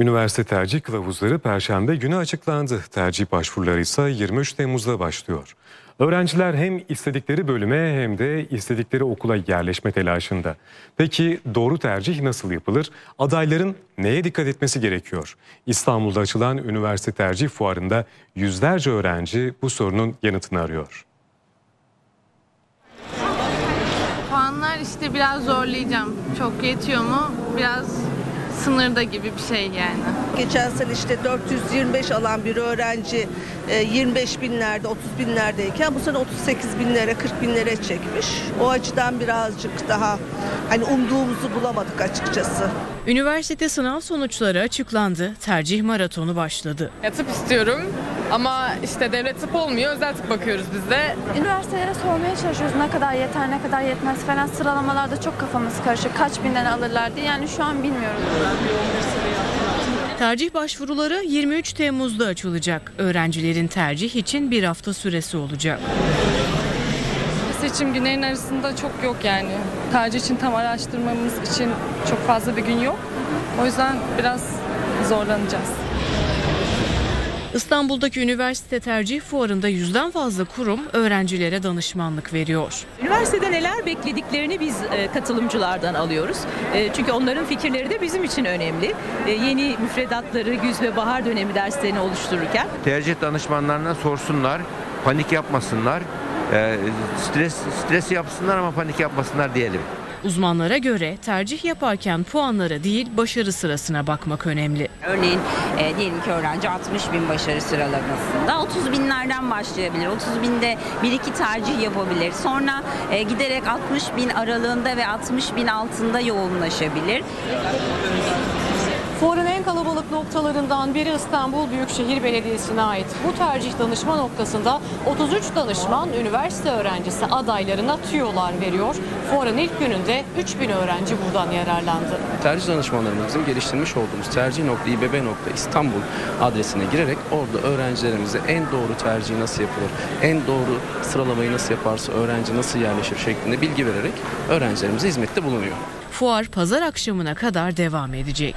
Üniversite tercih kılavuzları Perşembe günü açıklandı. Tercih başvuruları ise 23 Temmuz'da başlıyor. Öğrenciler hem istedikleri bölüme hem de istedikleri okula yerleşme telaşında. Peki doğru tercih nasıl yapılır? Adayların neye dikkat etmesi gerekiyor? İstanbul'da açılan üniversite tercih fuarında yüzlerce öğrenci bu sorunun yanıtını arıyor. Puanlar işte biraz zorlayacağım. Çok yetiyor mu? Biraz sınırda gibi bir şey yani. Geçen sene işte 425 alan bir öğrenci e, 25 binlerde 30 binlerdeyken bu sene 38 binlere 40 binlere çekmiş. O açıdan birazcık daha hani umduğumuzu bulamadık açıkçası. Üniversite sınav sonuçları açıklandı. Tercih maratonu başladı. Ya tıp istiyorum ama işte devlet tıp olmuyor özel tıp bakıyoruz biz de. Üniversitelere sormaya çalışıyoruz ne kadar yeter ne kadar yetmez falan sıralamalarda çok kafamız karışık. Kaç binden alırlar diye yani şu an bilmiyoruz. Tercih başvuruları 23 Temmuz'da açılacak. Öğrencilerin tercih için bir hafta süresi olacak. Seçim günlerin arasında çok yok yani. Tercih için tam araştırmamız için çok fazla bir gün yok. O yüzden biraz zorlanacağız. İstanbul'daki üniversite tercih fuarında yüzden fazla kurum öğrencilere danışmanlık veriyor. Üniversitede neler beklediklerini biz e, katılımcılardan alıyoruz. E, çünkü onların fikirleri de bizim için önemli. E, yeni müfredatları güz ve bahar dönemi derslerini oluştururken tercih danışmanlarına sorsunlar, panik yapmasınlar, stres stres yapsınlar ama panik yapmasınlar diyelim. Uzmanlara göre tercih yaparken puanlara değil başarı sırasına bakmak önemli. Örneğin e, diyelim ki öğrenci 60 bin başarı sıralamasında 30 binlerden başlayabilir. 30 binde bir iki tercih yapabilir. Sonra e, giderek 60 bin aralığında ve 60 bin altında yoğunlaşabilir. Noktalarından biri İstanbul Büyükşehir Belediyesi'ne ait. Bu tercih danışma noktasında 33 danışman üniversite öğrencisi adaylarına tüyolar veriyor. Fuarın ilk gününde 3000 öğrenci buradan yararlandı. Tercih danışmanlarımızın geliştirmiş olduğumuz tercih.ibb.istanbul adresine girerek orada öğrencilerimize en doğru tercihi nasıl yapılır, en doğru sıralamayı nasıl yaparsa öğrenci nasıl yerleşir şeklinde bilgi vererek öğrencilerimize hizmette bulunuyor. Fuar pazar akşamına kadar devam edecek.